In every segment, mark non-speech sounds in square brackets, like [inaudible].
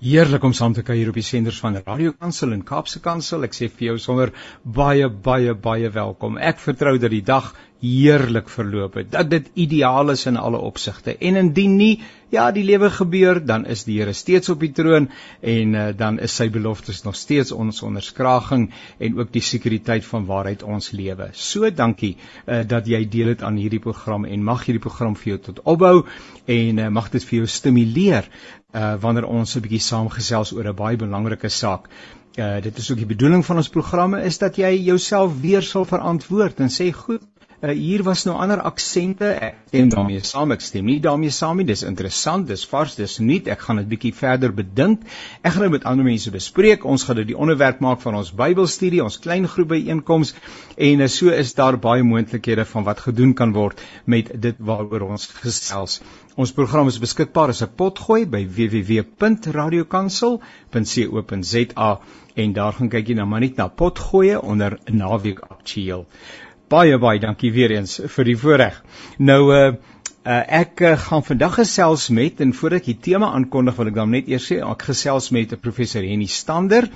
Heerlik om saam te kuier op die senders van Radio Kansel en Kaapse Kansel. Ek sê vir jou sommer baie baie baie welkom. Ek vertrou dat die dag heerlik verloop het. Dat dit ideaal is in alle opsigte. En indien nie, ja, die lewe gebeur, dan is die Here steeds op die troon en uh, dan is sy beloftes nog steeds ons onderskraging en ook die sekuriteit van waaruit ons lewe. So dankie uh, dat jy deel het aan hierdie program en mag hierdie program vir jou tot opbou en uh, mag dit vir jou stimuleer uh wanneer ons 'n bietjie saamgesels oor 'n baie belangrike saak. Uh dit is ook die bedoeling van ons programme is dat jy jouself weer sal verantwoord en sê goed, uh, hier was nou ander aksente. Ek stem daarmee saam, ek stem nie daarmee saam nie. Dis interessant, dis vars, dis nuut. Ek gaan dit bietjie verder bedink. Ek gaan dit met ander mense bespreek. Ons gaan dit die onderwerp maak van ons Bybelstudie, ons klein groep byeenkomste en uh, so is daar baie moontlikhede van wat gedoen kan word met dit waaroor ons gesels. Ons program is beskikbaar as 'n potgooi by www.radiokansel.co.za en daar gaan kyk jy nou maar net na potgooi onder naweek aktueel. Baie baie dankie weer eens vir die voorreg. Nou uh Uh, ek uh, gaan vandag gesels met en voordat ek die tema aankondig wil ek dan net eers sê ek gesels met professor Henny Stander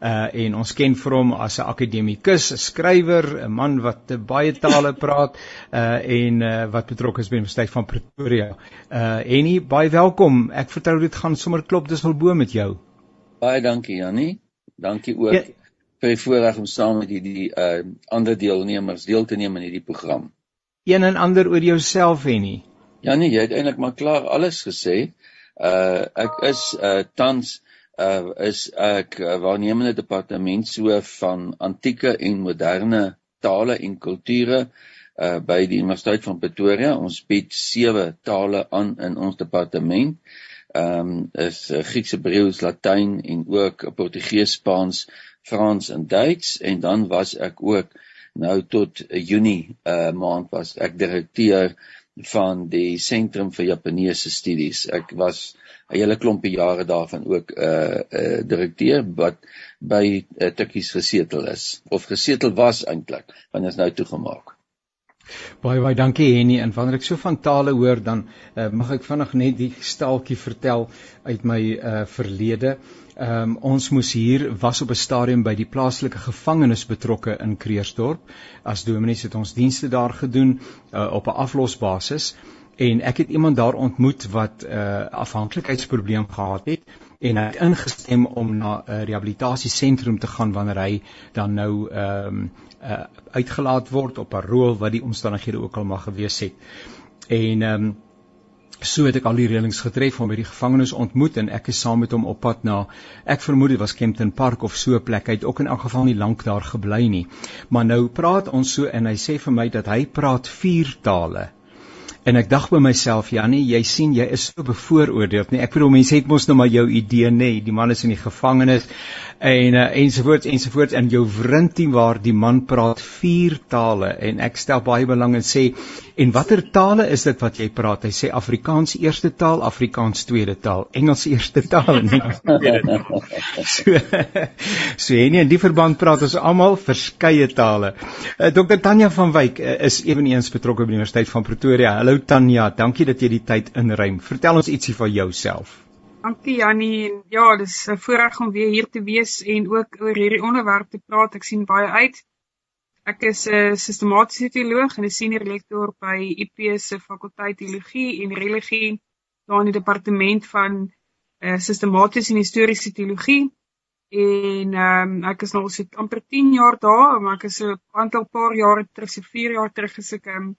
uh en ons ken vir hom as 'n akademikus, 'n skrywer, 'n man wat baie tale praat uh en uh wat betrokke is by die Universiteit van Pretoria. Uh Henny, baie welkom. Ek vertrou dit gaan sommer klop dis wel bo met jou. Baie dankie Jannie. Dankie ook ja. vir die voorreg om saam met hierdie uh ander deelnemers deel te neem aan hierdie program. Een en ander oor jouself Henny. Jannie, jy het eintlik maar klaar alles gesê. Uh ek is uh tans uh is ek uh, waarnemende departementshoof van antieke en moderne tale en kulture uh by die Universiteit van Pretoria. Ons bied sewe tale aan in ons departement. Ehm um, is uh, Grieks, Hebreëus, Latyn en ook Portugees, Spaans, Frans en Duits en dan was ek ook nou tot Junie uh maand was ek direkteur van die sentrum vir Japaneese studies. Ek was 'n hele klompie jare daarvan ook 'n uh, uh, direkteur wat by uh, Tikkies gesetel is of gesetel was eintlik want is nou toegemaak. Baie baie dankie Henny en wanneer ek so van tale hoor dan uh, mag ek vinnig net die staaltjie vertel uit my uh, verlede. Ehm um, ons moes hier was op 'n stadium by die plaaslike gevangenis betrokke in Kreersdorp. As dominees het ons dienste daar gedoen uh, op 'n aflosbasis en ek het iemand daar ontmoet wat 'n uh, afhanklikheidsprobleem gehad het en hy het ingestem om na 'n uh, rehabilitasiesentrum te gaan wanneer hy dan nou ehm um, uh, uitgelaat word op 'n rol wat die omstandighede ook al mag gewees het. En ehm um, so het ek al die reëlings getref om by die gevangenis ontmoet en ek is saam met hom op pad na ek vermoed dit was Kempton Park of so 'n plek. Hy het ook in elk geval nie lank daar gebly nie. Maar nou praat ons so en hy sê vir my dat hy praat vier tale. En ek dink by myself, Jannie, jy sien jy is so bevooroordeeld, nee. Ek bedoel mense het mos nou maar jou idee. Nee. Die man is in die gevangenis en uh, ensovoorts ensovoorts en jou vriendie waar die man praat vier tale en ek stel baie belang en sê en watter tale is dit wat jy praat? Hy sê Afrikaans eerste taal Afrikaans tweede taal Engels eerste taal en Engels tweede taal so so en in die verband praat ons almal verskeie tale. Uh, Dr Tanya van Wyk uh, is ewenigs betrokke by die Universiteit van Pretoria. Hallo Tanya dankie dat jy die tyd inruim. Vertel ons ietsie van jouself. Dankie Jannie. En ja, dis 'n voorreg om weer hier te wees en ook oor hierdie onderwerp te praat. Ek sien baie uit. Ek is 'n sistematiese teoloog en 'n senior lektor by IP se fakulteit teologie en religie daar in die departement van uh, sistematiese en historiese teologie. En ehm um, ek is nou al so amper 10 jaar daar, maar ek is 'n aantal paar jare terug, so 4 jaar terug is ek 'n um, ehm,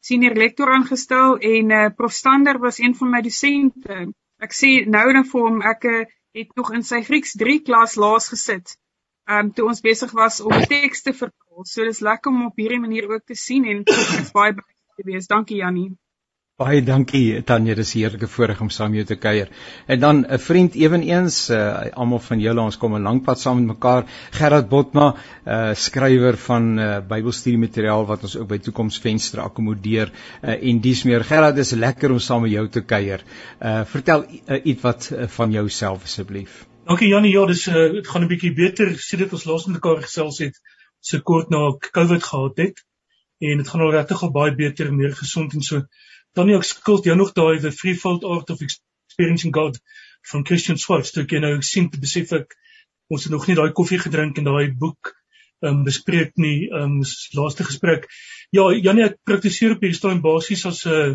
senior lektor aangestel en uh, Prof Stander was een van my dosente ek sê nou dan vir hom ek eh, het nog in sy Grieks 3 klas laas gesit. Ehm um, toe ons besig was om teks te vertaal. So dis lekker om op hierdie manier ook te sien en ek is baie bly te wees. Dankie Jannie. Baie dankie Tanya, dis heerlike voorreg om saam jou te kuier. En dan 'n vriend ewenigs, uh, almal van julle, ons kom 'n lang pad saam met mekaar. Gerard Botma, 'n uh, eh, skrywer van uh, Bybelstudie materiaal wat ons ook by Toekomsvenster akkommodeer uh, en dis meer. Gerard, dis lekker om saam met jou te kuier. Uh, vertel uh, iets wat uh, van jouself asseblief. Dankie Janie, ja, dis uh, dit gaan 'n bietjie beter sedert ons laas met mekaar gesels het, so kort na COVID gehad het. En dit gaan al regtig al baie beter en meer gesond en so dan nie ek skuld jou nog daai the threefold art of experiencing God van Christian Schwartz toe ek nou sien te besef ek ons het nog nie daai koffie gedrink en daai boek ehm um, bespreek nie ehm um, laaste gesprek ja Janie ek praktiseer op hierdie stadium basies as 'n uh,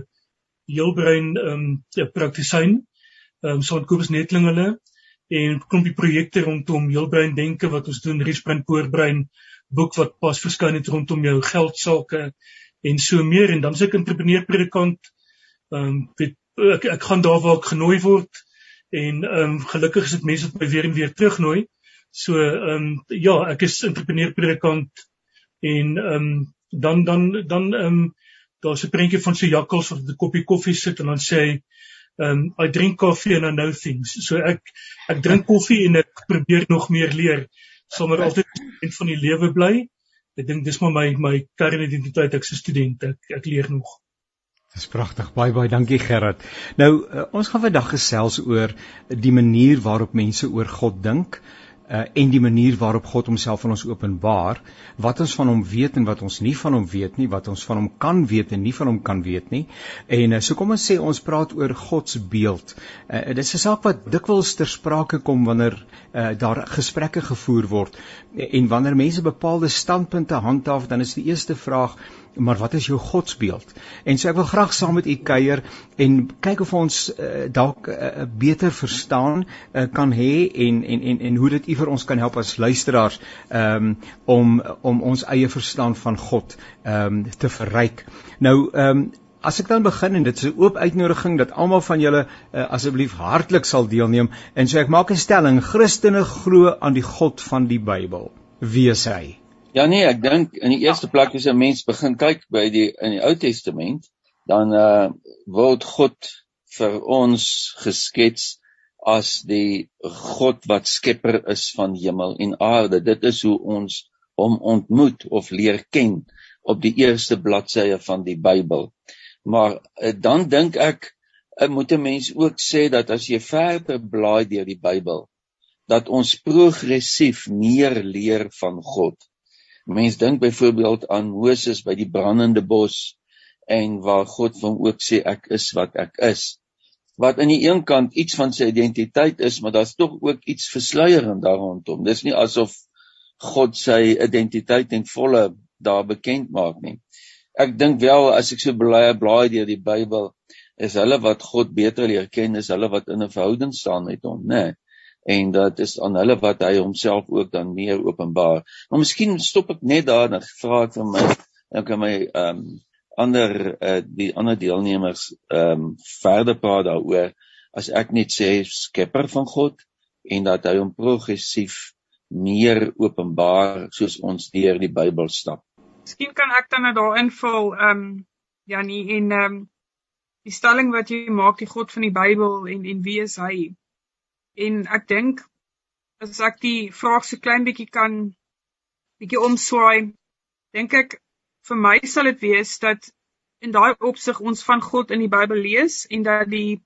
heelbrein ehm um, praktisyn ehm um, so met Kobus Netling hulle en klompie projekte rondom heelbrein denke wat ons doen Riesbrein Poortbrein boek wat pas verskyn het rondom jou geld sake en so meer. En dan se ek entrepreneur predikant. Ehm um, weet ek ek gaan daar waar ek genooi word. En ehm um, gelukkig is dit mense wat my weer en weer terugnooi. So ehm um, ja, ek is entrepreneur predikant. En ehm um, dan dan dan ehm um, daar's 'n prentjie van so jakkals wat 'n koppie koffie sit en dan sê hy ehm um, I drink coffee and I know things. So ek ek drink koffie en ek probeer nog meer leer sonder altyd in van die lewe bly. Ek dink dis maar my my kernidentiteit ek's 'n student. Ek ek leer nog. Dis pragtig. Baie baie dankie Gerard. Nou uh, ons gaan vandag gesels oor die manier waarop mense oor God dink uh, en die manier waarop God homself aan ons openbaar, wat ons van hom weet en wat ons nie van hom weet nie, wat ons van hom kan weet en nie van hom kan weet nie. En uh, so kom ons sê ons praat oor God se beeld. Uh, dit is 'n saak wat dikwels ter sprake kom wanneer uh, daar gesprekke gevoer word en wanneer mense bepaalde standpunte handhaaf, dan is die eerste vraag maar wat is jou godsbeeld? En so ek wil graag saam met u kuier en kyk of ons uh, dalk uh, beter verstaan uh, kan hê en en en en hoe dit u vir ons kan help as luisteraars um, om om ons eie verstaan van God um, te verryk. Nou um, As ek dan begin en dit is 'n oop uitnodiging dat almal van julle uh, asseblief hartlik sal deelneem en so ek maak 'n stelling Christene glo aan die God van die Bybel. Wie is hy? Ja nee, ek dink in die eerste plek as 'n mens begin kyk by die in die Ou Testament, dan uh word God vir ons geskets as die God wat skepper is van hemel en aarde. Dit is hoe ons hom ontmoet of leer ken op die eerste bladsye van die Bybel. Maar uh, dan dink ek uh, moet 'n mens ook sê dat as jy verder blaai deur die Bybel, dat ons progressief meer leer van God. Mens dink byvoorbeeld aan Moses by die brandende bos en waar God hom ook sê ek is wat ek is. Wat aan die een kant iets van sy identiteit is, maar daar's tog ook iets versluierend daar rondom. Dis nie asof God sy identiteit in volle daar bekend maak nie. Ek dink wel as ek so blaai blaai deur die Bybel, is hulle wat God beter leer ken, is hulle wat in 'n verhouding staan met hom, né? Nee en dat is aan hulle wat hy homself ook dan meer openbaar. Maar miskien stop ek net daar en vra ek vir my ek kan my ehm um, ander uh, die ander deelnemers ehm um, verder praat daaroor as ek net sê skepper van God en dat hy hom progressief meer openbaar soos ons deur die Bybel stap. Miskien kan ek dan net daar invul ehm um, Janie en ehm um, die stelling wat jy maak die God van die Bybel en en wie is hy? En ek dink as ek die vraag so klein bietjie kan bietjie omswaai, dink ek vir my sal dit wees dat in daai opsig ons van God in die Bybel lees en dat die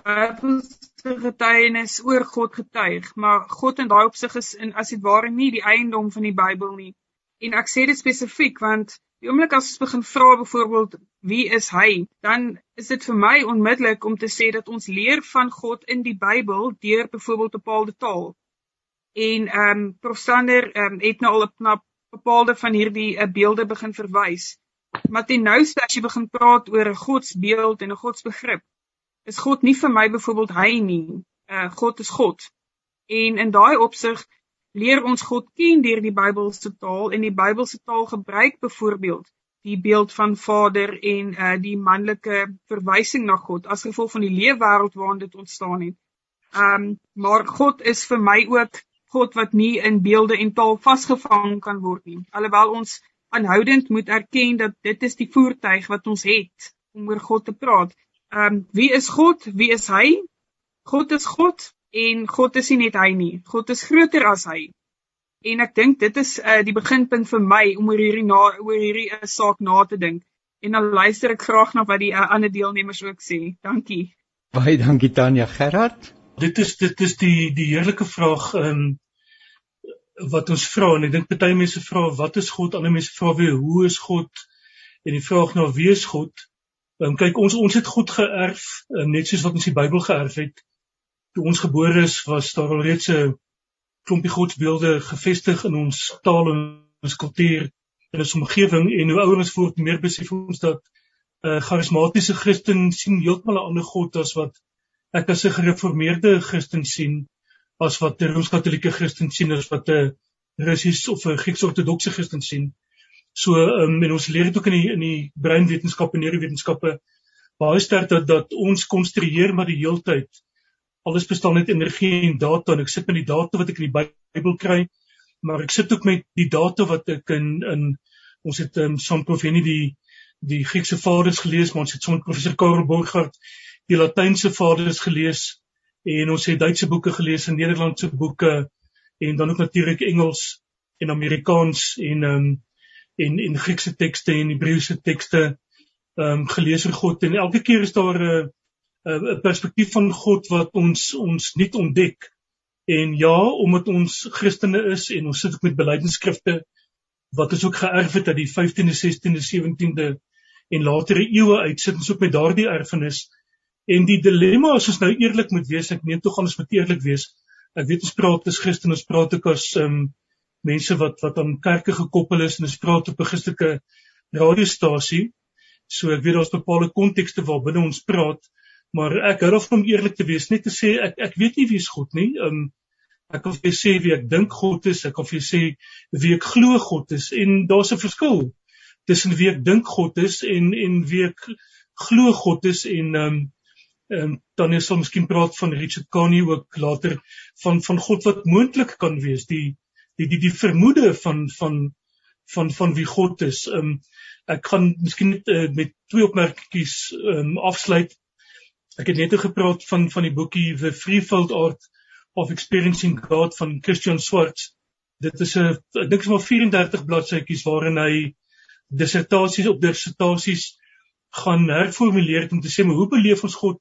Bybelse getuienis oor God getuig, maar God in daai opsig is in as dit ware nie die eiendom van die Bybel nie. En ek sê dit spesifiek want Die oomblik as ons begin vra byvoorbeeld wie is hy, dan is dit vir my onmiddellik om te sê dat ons leer van God in die Bybel deur byvoorbeeld bepaalde taal. En ehm um, Prof Sander ehm um, het nou al op na bepaalde van hierdie uh, beelde begin verwys. Maar ten nouste as jy begin praat oor 'n godsbeeld en 'n godsbegrip, is God nie vir my byvoorbeeld hy nie. Uh God is God. En in daai opsig leer ons God ken deur die Bybelse taal en die Bybelse taal gebruik byvoorbeeld die beeld van Vader en uh die manlike verwysing na God as gevolg van die leefwêreld waarin dit ontstaan het. Um maar God is vir my ook God wat nie in beelde en taal vasgevang kan word nie. Alhoewel ons aanhoudend moet erken dat dit is die voertuig wat ons het om oor God te praat. Um wie is God? Wie is hy? God is God en God is nie net hy nie. God is groter as hy. En ek dink dit is uh, die beginpunt vir my om oor hierdie na oor hierdie uh, saak na te dink. En dan luister ek graag na wat die uh, ander deelnemers ook sê. Dankie. Baie dankie Tanya Gerard. Dit is dit is die die heerlike vraag um, wat ons vra en ek dink baie mense vra wat is God? Ander mense vra weer hoe is God? En die vraag nou wie is God? Um, kyk ons ons het God geërf um, net soos wat ons die Bybel geërf het toe ons gebore is, was daar al reeds 'n klompie godsbeelde gevestig in ons taal en ons kultuur en ons omgewing en hoe ouer ons word, meer besef ons dat 'n uh, charismatiese Christen sien heeltemal 'n ander God as wat ek as 'n gereformeerde Christen sien, as wat 'n Rooms-Katolieke Christen sien, as wat 'n Russies of 'n Grieks-Ortodokse Christen sien. So um, en ons leer dit ook in die in die breinwetenskappe en neurowetenskappe baie sterk dat dat ons konstrueer maar die heeltyd alles bestaan uit energie en data en ek sit met die data wat ek in die Bybel kry maar ek sit ook met die data wat ek in in ons het um, saam prof Henny die die Griekse vaders gelees, maar ons het sommer professor Karel Borgard die Latynse vaders gelees en ons het Duitse boeke gelees en Nederlandse boeke en dan ook natuurlik Engels en Amerikaans en um, en en Griekse tekste en Hebreëse tekste ehm um, gelees oor God. En elke keer is daar 'n 'n perspektief van God wat ons ons nie ontdek en ja omdat ons Christene is en ons sit ook met belydenisskrifte wat ons ook geërf het uit die 15de, 16de, 17de en latere eeue uit sit ons ook met daardie erfenis. En die dilemma as ons nou eerlik moet wees ek meen tog gaan ons moet eerlik wees. Ek weet ons praat as Christen ons praat ook as um, mense wat wat aan kerke gekoppel is en ons praat op 'n Christelike radiostasie. So ek weet daar's bepaalde kontekste waarbinne ons praat maar ek hou daarvan om eerlik te wees net te sê ek ek weet nie wie is God nie um, ek kan vir sê wie ek dink God is ek kan vir sê wie ek glo God is en daar's 'n verskil tussen wie ek dink God is en en wie ek glo God is en ehm um, ehm um, dan is ons miskien praat van Richard Kanye ook later van van God wat moontlik kan wees die die die die vermoede van van van van wie God is. Ehm um, ek gaan miskien net uh, met twee opmerkingies ehm um, afsluit. Ek het net gepraat van van die boekie The Threefold Art of Experiencing God van Christian Swartz. Dit is 'n ek dink is maar 34 bladsytjies waarin hy dissertasies op dissertasies gaan herformuleer om te sê hoe beleef ons God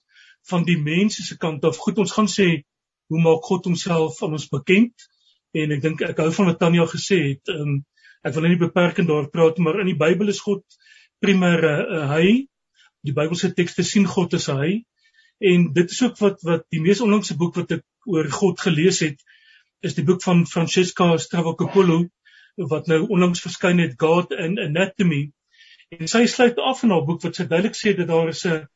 van die mense se kant af? Goed, ons gaan sê hoe maak God homself aan ons bekend? En ek dink ek hou van wat Tanya gesê het. Um, ek wil nie beperkend daar praat maar in die Bybel is God primêr uh, hy. Die Bybelse tekste sien God as hy. En dit is ook wat wat die mees onlangse boek wat ek oor God gelees het is die boek van Francesca Stravokopoulos wat nou onlangs verskyn het God in Anatomy. En sy sluit af in haar boek wat sy duidelik sê dat daar is 'n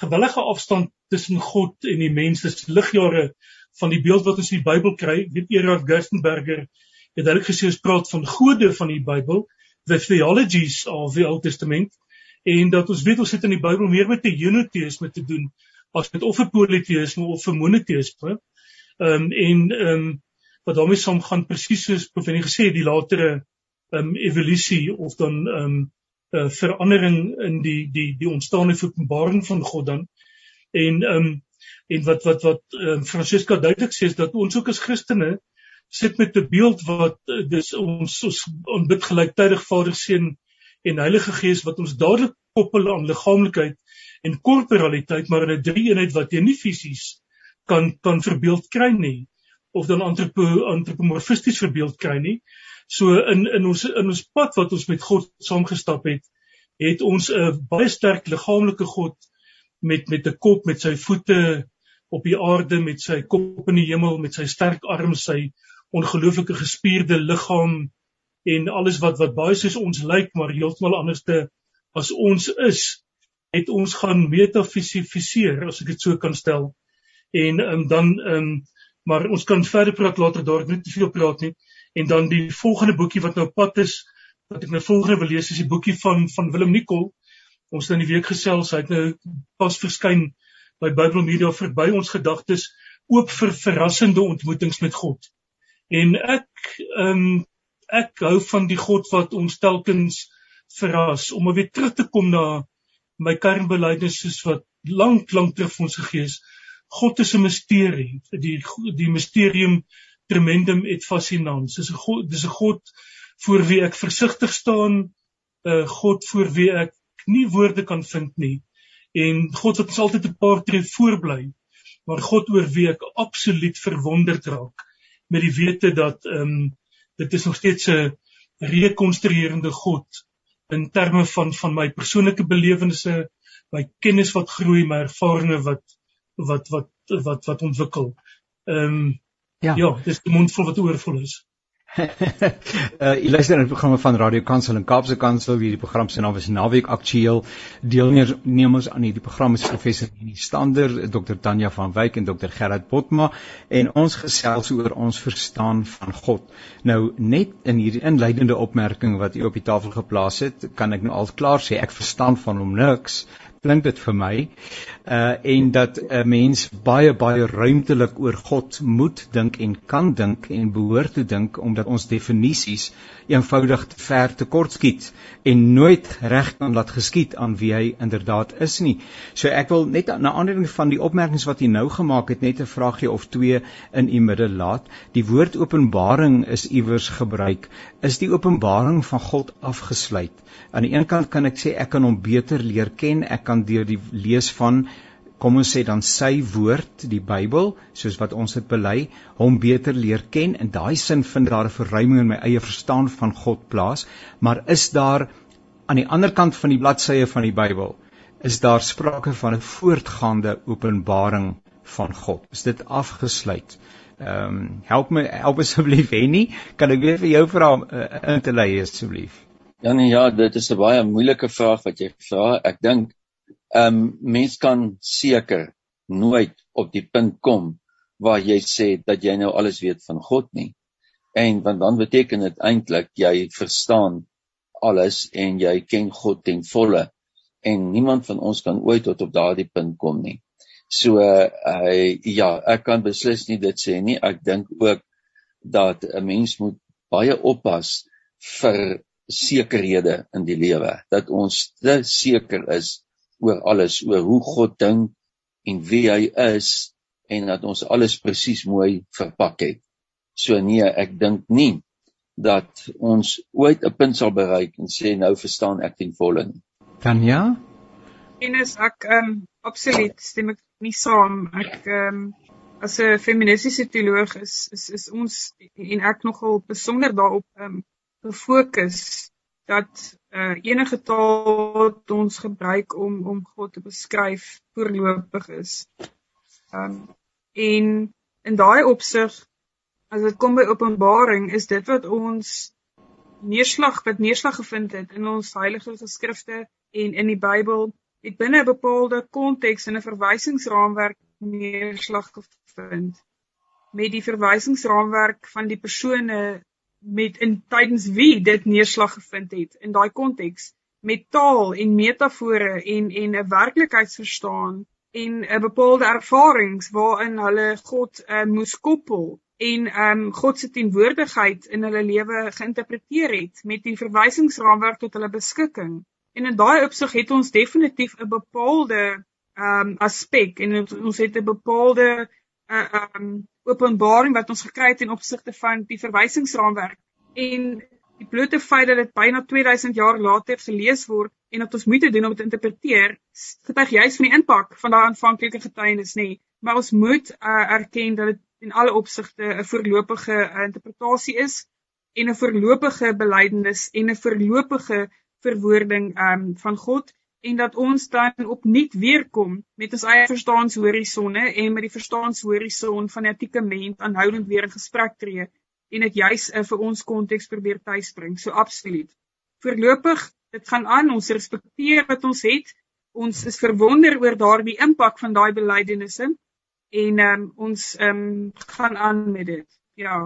gewillige afstand tussen God en die mens. Dis ligjare van die beeld wat ons in die Bybel kry. Weet Erhard Gerstenberger het duidelik gesê ons praat van gode van die Bybel the theologies of the Old Testament en dat ons weet ons het in die Bybel meer met 'n unitheïsme te doen as met of 'n politeïsme of 'n monoteïsme ehm um, en ehm um, wat daarmee saamgaan presies soos profetie gesê die latere um, evolusie of dan um 'n uh, verandering in die die die ontstaande openbaring van God dan. En um en wat wat wat um, Francisca duidelik sê is dat ons ook as Christene sit met 'n beeld wat uh, dis ons ons aanbid gelyktydig Vader Seun en Heilige Gees wat ons dadelik koppel aan liggaamlikheid en korporaliteit maar in 'n drie-eenheid wat jy nie fisies kan kan verbeeld kry nie of dan antropo antropomorfisties verbeeld kry nie. So in in ons in ons pad wat ons met God saamgestap het, het ons 'n baie sterk liggaamlike God met met 'n kop met sy voete op die aarde met sy kop in die hemel met sy sterk arms sy ongelooflike gespierde liggaam en alles wat wat baie soos ons lyk maar heeltemal anderste as ons is het ons gaan metafisifiseer as ek dit so kan stel. En um, dan um, maar ons kan verder praat later daar ek nie te veel praat nie. En dan die volgende boekie wat nou pad is wat ek nou volgende wil lees is die boekie van van Willem Nicol. Ons het in die week gesels hy het nou pas verskyn by Bible Media verby ons gedagtes oop vir verrassende ontmoetings met God. En ek ehm um, ek hou van die God wat ons telkens verras om weer terug te kom na my kernbelydenis soos wat lank lank terug vir ons gegee is God is 'n misterie. Die die mysterium tremendum et fascinans. Dis 'n God, dis 'n God voor wie ek versigtig staan, 'n God voor wie ek nie woorde kan vind nie en God wat ons altyd 'n paar tree voorbly. Maar God oor wie ek absoluut verwonderd raak met die wete dat ehm um, dit is nog steeds 'n rekonstruerende God in terme van van my persoonlike belewennisse, my kennis wat groei, my ervarings wat wat wat wat wat ontwikkel. Ehm um, ja, ja, dis die mond vol wat oorvol is. Uh, jy luister na die programme van Radio Kansel en Kaapse Kansel, hierdie program se naam is Naweek Aktueel. Deelnemers aan hierdie program is professor Jenny Stander, Dr Tanya van Wyk en Dr Gerard Botma en ons gesels oor ons verstaan van God. Nou net in hierdie inleidende opmerking wat u op die tafel geplaas het, kan ek nou al klaar sê ek verstaan van hom niks klink dit vir my uh en dat 'n mens baie baie ruimtelik oor God moet dink en kan dink en behoort te dink omdat ons definisies eenvoudig te ver te kort skiet en nooit reg kan laat geskied aan wie hy inderdaad is nie. So ek wil net na aanleiding van die opmerkings wat jy nou gemaak het net 'n vraagie of twee in u midde laat. Die woord openbaring is iewers gebruik. Is die openbaring van God afgesluit? Aan die een kant kan ek sê ek kan hom beter leer ken. Ek kan deur die lees van kom ons sê dan sy woord, die Bybel, soos wat ons dit bely, hom beter leer ken. In daai sin vind daar 'n verruiming in my eie verstaan van God plaas, maar is daar aan die ander kant van die bladsye van die Bybel is daar sprake van 'n voortgaande openbaring van God. Is dit afgesluit? Ehm um, help my help asseblief Henny, kan ek weer vir jou vra uh, in te lei asseblief? Ja nee ja, dit is 'n baie moeilike vraag wat jy vra. Ek dink ehm um, mens kan seker nooit op die punt kom waar jy sê dat jy nou alles weet van God nie. En want dan beteken dit eintlik jy verstaan alles en jy ken God ten volle en niemand van ons kan ooit tot op daardie punt kom nie. So hy uh, ja, ek kan beslis nie dit sê nie. Ek dink ook dat 'n mens moet baie oppas vir sekerhede in die lewe dat ons te seker is oor alles, oor hoe God dink en wie hy is en dat ons alles presies mooi verpak het. So nee, ek dink nie dat ons ooit 'n punt sal bereik en sê nou verstaan ek ten volle nie. Kan ja? En is ek ehm um, absoluut stem ek nie saam. Ek ehm um, as 'n feministiese teoloog is is is ons en ek nogal besonder daarop ehm um, gefokus dat uh, enige taal wat ons gebruik om om God te beskryf voorlopig is. Um en in daai opsig as dit kom by Openbaring is dit wat ons neerslag wat neerslag gevind het in ons heilige geskrifte en in die Bybel het binne 'n bepaalde konteks en 'n verwysingsraamwerk neerslag gevind met die verwysingsraamwerk van die persone met in tydens wie dit neerslag gevind het in daai konteks met taal en metafore en en 'n werklikheidsverstaan en 'n bepaalde ervarings waarin hulle God uh, moes koppel en ehm um, God se teenwoordigheid in hulle lewe geïnterpreteer het met die verwysingsraamwerk tot hulle beskikking. En in daai opsig het ons definitief 'n bepaalde ehm um, aspek en ons het 'n bepaalde ehm um, openbaring wat ons gekry het in opsigte van die verwysingsraamwerk en die blote feit dat dit byna 2000 jaar later gelees word en dat ons moeite doen om dit te interpreteer, getuig juis van die impak van daardie aanvanklike getuienis nê. Maar ons moet uh, erken dat dit in alle opsigte 'n voorlopige uh, interpretasie is en 'n voorlopige belydenis en 'n voorlopige verwoording um, van God en dat ons dan opnuut weer kom met ons eie verstaanhorisonne en met die verstaanhorison van die antieke mens aanhoudend weer in gesprek tree en dit juis uh, vir ons konteks probeer tuisbring. So absoluut. Voorlopig, dit gaan aan, ons respekteer wat ons het. Ons is verwonder oor daardie impak van daai belydenisse en um, ons um, gaan aan met dit. Ja.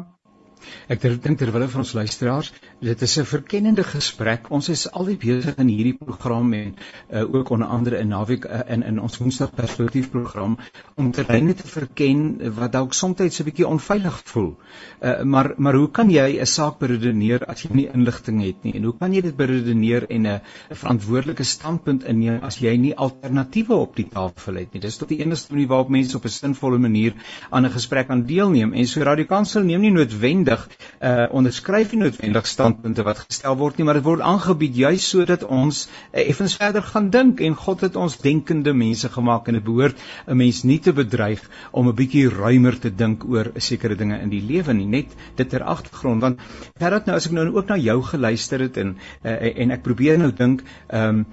Ek dink terwyl vir ons luisteraars, dit is 'n verkennende gesprek. Ons is altyd besig in hierdie program en uh, ook onder andere in naweek uh, in in ons Woensdag perspektief program om terreine te verken wat dalk soms 'n bietjie onveilig voel. Uh, maar maar hoe kan jy 'n saak beredeneer as jy nie inligting het nie? En hoe kan jy dit beredeneer en 'n verantwoordelike standpunt inneem as jy nie alternatiewe op die tafel het nie? Dis tot die enigste manier waarop mense op 'n sinvolle manier aan 'n gesprek aan deelneem. En so radikansel neem nie noodwendig noodwendig uh onderskryf nie noodwendig standpunte wat gestel word nie, maar dit word aangebied juis sodat ons uh, effens verder gaan dink en God het ons denkende mense gemaak en dit behoort 'n mens nie te bedreig om 'n bietjie ruimer te dink oor sekere dinge in die lewe nie, net dit ter agtergrond want terwyl nou as ek nou ook na jou geluister het en uh, en ek probeer nou dink ehm um,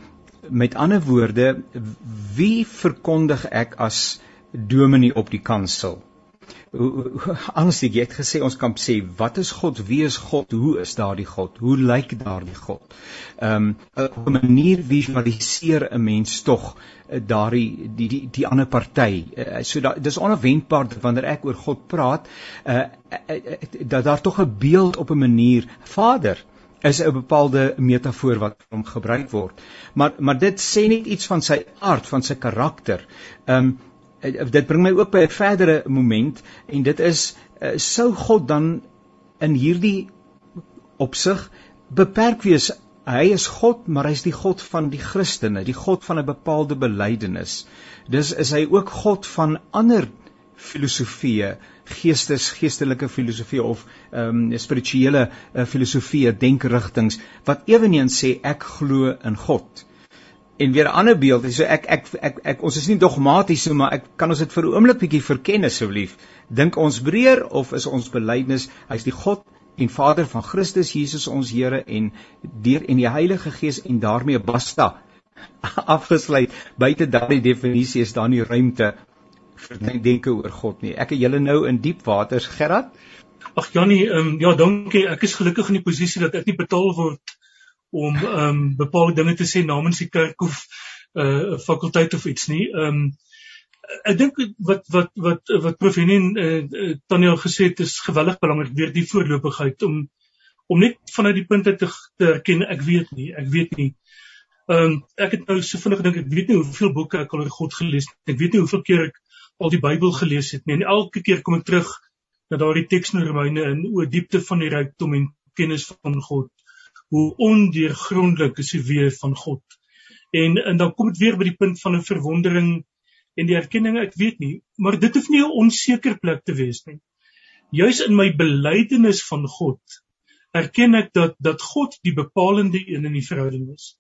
met ander woorde wie verkondig ek as dominee op die kansel anders jy het gesê ons kan sê wat is God? Wie is God? Hoe is daardie God? Hoe lyk daardie God? Um, op 'n manier visualiseer 'n mens tog uh, daardie die die die ander party uh, so da, dis onverwendbaar wanneer ek oor God praat uh, dat daar tog 'n beeld op 'n manier Vader is 'n bepaalde metafoor wat hom gebruik word. Maar maar dit sê net iets van sy aard van sy karakter. Ehm um, dit bring my ook by 'n verdere moment en dit is uh, sou God dan in hierdie opsig beperk wees? Hy is God maar hy's die God van die Christene die God van 'n bepaalde belydenis. Dis is hy ook God van ander filosofieë geestes geestelike filosofie of ehm um, spirituele uh, filosofieë denkerigtings wat eweniens sê ek glo in God en weer 'n ander beeld. So ek ek ek, ek, ek ons is nie dogmaties so, maar ek kan ons dit vir 'n oomblik bietjie verken asseblief. Dink ons breër of is ons belydenis hy's die God en Vader van Christus Jesus ons Here en deur en die Heilige Gees en daarmee basta [laughs] afgesluit. Buite daardie definisie is daar nie ruimte vir denke oor God nie. Ek het julle nou in diep waters, Gerard. Ag Jannie, ehm um, ja, dankie. Ek is gelukkig in die posisie dat ek nie betaal word om ehm um, bepaalde dinge te sê namens die kerk of 'n uh, fakulteit of iets nie. Ehm um, ek dink wat wat wat wat prof Henien uh, uh, Tanya gesê het is geweldig belangrik weer die voorlopigheid om om net vanuit die punte te te erken ek weet nie, ek weet nie. Ehm um, ek het nou so vinnig gedink ek weet nie hoeveel boeke ek al oor God gelees het. Ek weet nie hoeveel keer ek al die Bybel gelees het nie. En elke keer kom ek terug na daardie teks in Romeine in oor diepte van die rykdom en kennis van God hoe ondeurgrondelik is die weë van God. En en dan kom dit weer by die punt van 'n verwondering en die erkenning ek weet nie, maar dit hoef nie 'n onseker plek te wees nie. Juis in my belydenis van God erken ek dat dat God die bepalende een in die verhouding is.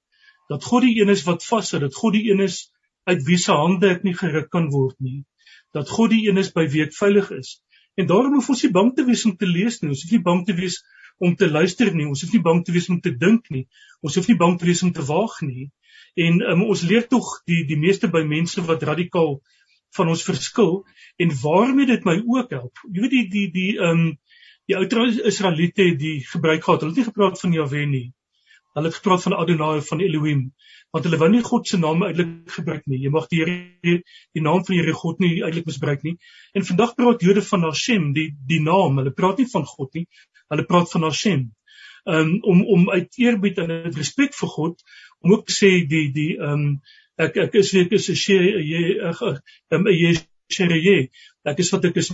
Dat God die een is wat vashou, dat God die een is uit wie se hande ek nie geruk kan word nie. Dat God die een is by wie ek veilig is. En daarom hoef ons nie bang te wees om te lees nie. Ons hoef nie bang te wees om te luister nie. Ons hoef nie bang te wees om te dink nie. Ons hoef nie bang te wees om te waag nie. En um, ons leer tog die die meeste by mense wat radikaal van ons verskil en waarmee dit my ook help. Jy weet die die die ehm um, die ou Israeliete het die gebruik gehad. Hulle het nie gepraat van Jahwe nie. Hulle het gepraat van Adonai van Elohim want hulle wou nie God se naam uitelik gebruik nie. Jy mag die Here die naam van die Here God nie uitelik misbruik nie. En vandag praat Jode van Hashem, die die naam. Hulle praat nie van God nie. Hulle praat van Hashem. Um om om uit eerbied en uit respek vir God om ook te sê die die um ek ek is ek is 'n jy ek um shereye. Ek is wat ek is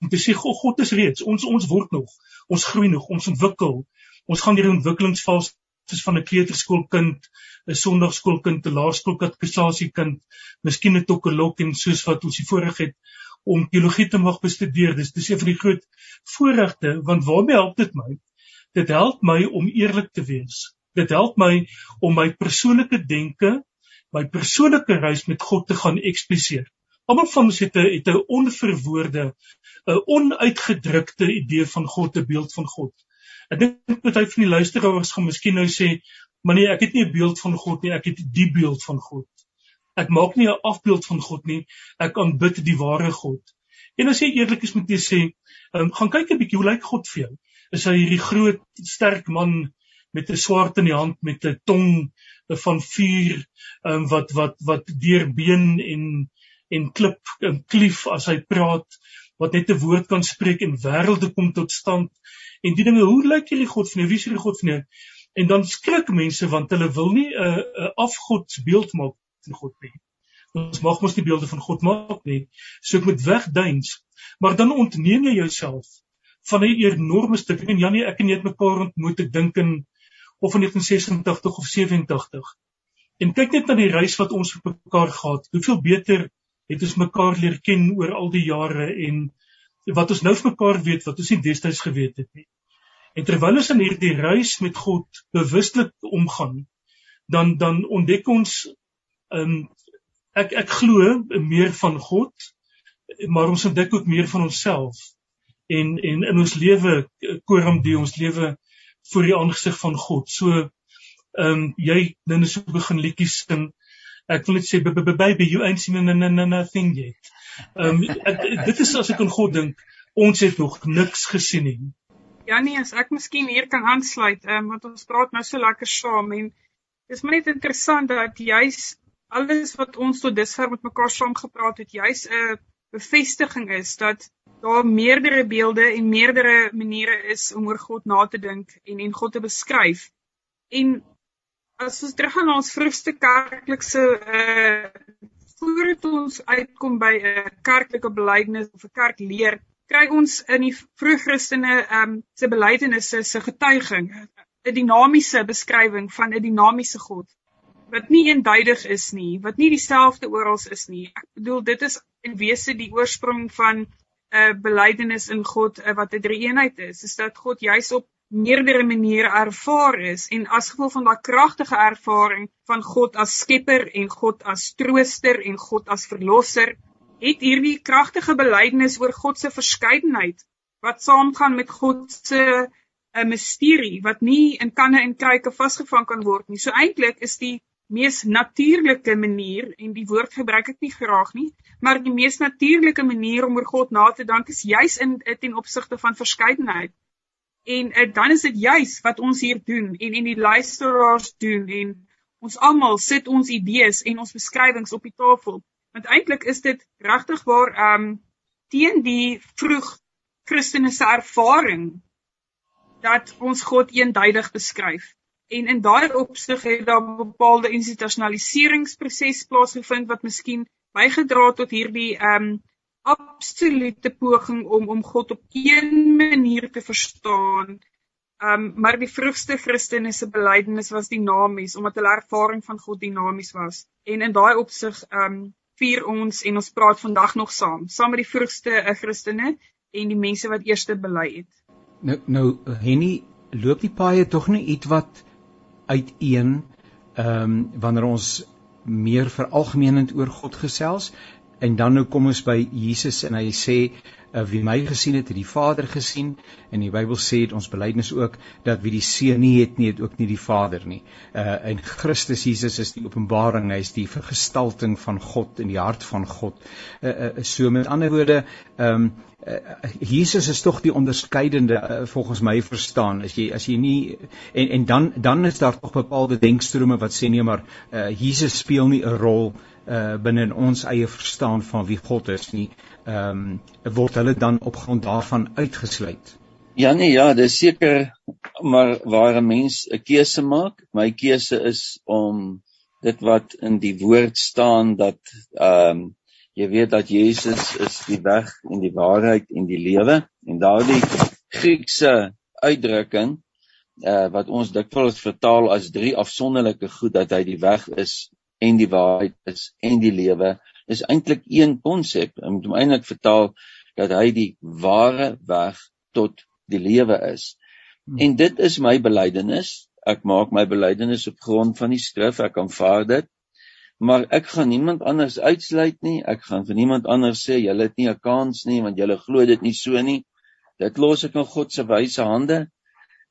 om te sê God, God is reeds. Ons ons word nog. Ons groei nog. Ons ontwikkel. Ons gaan deur 'n ontwikkelingsfase soos van 'n kleuterskoolkind, 'n sonndagskoolkind, 'n laerskoolkatekisasiekind, miskien 'n tokkelok en soos wat ons hier voorreg het om teologie te mag bestudeer. Dis dis een van die groot voorregte want waarmee help dit my? Dit help my om eerlik te wees. Dit help my om my persoonlike denke, my persoonlike reis met God te gaan ekspliseer. Almal van ons het 'n het 'n onverwoorde, 'n onuitgedrukte idee van God, 'n beeld van God. Ek dink baie van die luisteraars gaan miskien nou sê, "Maar nee, ek het nie 'n beeld van God nie, ek het die beeld van God." Ek maak nie 'n afbeeld van God nie, ek aanbid die ware God. En as jy eerlik is met jy sê, um, gaan kyk 'n bietjie hoe lyk God vir jou? Is hy hierdie groot, sterk man met 'n swaard in die hand met 'n tong van vuur um, wat wat wat deur been en en klip en klief as hy praat wat net 'n woord kan spreek en wêrelde kom tot stand en die dinge hoe lyk hierdie God van jou wie is hierdie God van jou en dan skrik mense want hulle wil nie 'n uh, 'n uh, afgodsbeeld maak van God nie. Ons mag mos nie beelde van God maak nie. So ek moet wegduins. Maar dan ontneem jy jouself van 'n enorme stuk. En Janie ek en jy het mekaar ontmoet ek dink in of in 1986 of 87 en kyk net na die reis wat ons met mekaar gehad. Hoeveel beter het ons mekaar leer ken oor al die jare en wat ons nou vir mekaar weet wat ons nie destyds geweet het nie. En terwyl ons in hierdie reis met God bewuslik omgaan, dan dan ontdek ons um ek ek glo meer van God, maar ons ontdek ook meer van onsself. En en in ons lewe koram die ons lewe voor die aangesig van God. So um jy nou so begin liedjies sing. Ek wil net sê baby you ain't seen nothing yet. Ehm um, dit is as ek aan God dink, ons het nog niks gesien nie. Ja nee, as ek miskien hier kan aansluit, ehm um, want ons praat nou so lekker saam en dis maar net interessant dat juis alles wat ons tot dusver met mekaar saam gepraat het, juis 'n bevestiging is dat daar meerdere beelde en meerdere maniere is om oor God na te dink en en God te beskryf. En as ons teruggaan na ons vroegste kerklikse uh voordat ons uitkom by 'n kerklike belydenis of 'n kerkleer, kry ons in die vroeë Christene ehm um, se belydenisse se getuiging 'n dinamiese beskrywing van 'n dinamiese God wat nie eenduidig is nie, wat nie dieselfde oral is nie. Ek bedoel dit is in wese die oorsprong van 'n uh, belydenis in God uh, wat 'n drie-eenheid is, is dat God juis op meerdere maniere ervaar is en as gevolg van daardie kragtige ervaring van God as skepper en God as trooster en God as verlosser, het hierdie kragtige belydenis oor God se verskeidenheid wat saamgaan met God se 'n uh, misterie wat nie in kanne en kruike vasgevang kan word nie. So eintlik is die mees natuurlike manier en die woord gebruik ek nie graag nie, maar die mees natuurlike manier om oor God na te dink is juis in ten opsigte van verskeidenheid. En uh, dan is dit juis wat ons hier doen en en die luisteraars doen en ons almal sit ons idees en ons beskrywings op die tafel. Want eintlik is dit regtig waar ehm um, teen die vroeg Christene se ervaring dat ons God eenduidig beskryf. En in daai opsig het daar 'n bepaalde institusionaliseringsproses plaasgevind wat miskien bygedra het tot hierdie ehm um, absolute poging om om God op een manier te verstaan. Ehm um, maar die vroegste Christene se belydenis was dinamies omdat hulle ervaring van God dinamies was. En in daai opsig ehm um, vier ons en ons praat vandag nog saam, saam met die vroegste uh, Christene en die mense wat eerste bely het. Nou nou Henny loop die paaie tog nie iets wat uiteen ehm um, wanneer ons meer veralgemenend oor God gesels en dan nou kom ons by Jesus en hy sê uh, wie my gesien het, het die Vader gesien en die Bybel sê dit ons belydenis ook dat wie die Seun nie het nie, het ook nie die Vader nie. Uh en Christus Jesus is die openbaring, hy is die vergestalting van God in die hart van God. Uh, uh so met ander woorde, ehm um, Jesus is tog die onderskeidende uh, volgens my verstaan. As jy as jy nie en en dan dan is daar tog bepaalde denkstrome wat sê nee maar uh, Jesus speel nie 'n rol uh, binne in ons eie verstaan van wie God is nie. Ehm um, word hulle dan op grond daarvan uitgesluit? Ja nee ja dis seker maar waar 'n mens 'n keuse maak. My keuse is om dit wat in die woord staan dat ehm um, jy weet dat Jesus is die weg en die waarheid en die lewe en daardie Griekse uitdrukking uh, wat ons dikwels vertaal as drie afsonderlike goed dat hy die weg is en die waarheid is en die lewe is eintlik een konsep en moet hom eintlik vertaal dat hy die ware weg tot die lewe is. Hmm. en dit is my belydenis. Ek maak my belydenis op grond van die skrif. Ek aanvaar dit maar ek gaan niemand anders uitsluit nie. Ek gaan vir niemand anders sê julle het nie 'n kans nie want julle glo dit nie so nie. Dit los ek in God se wyse hande.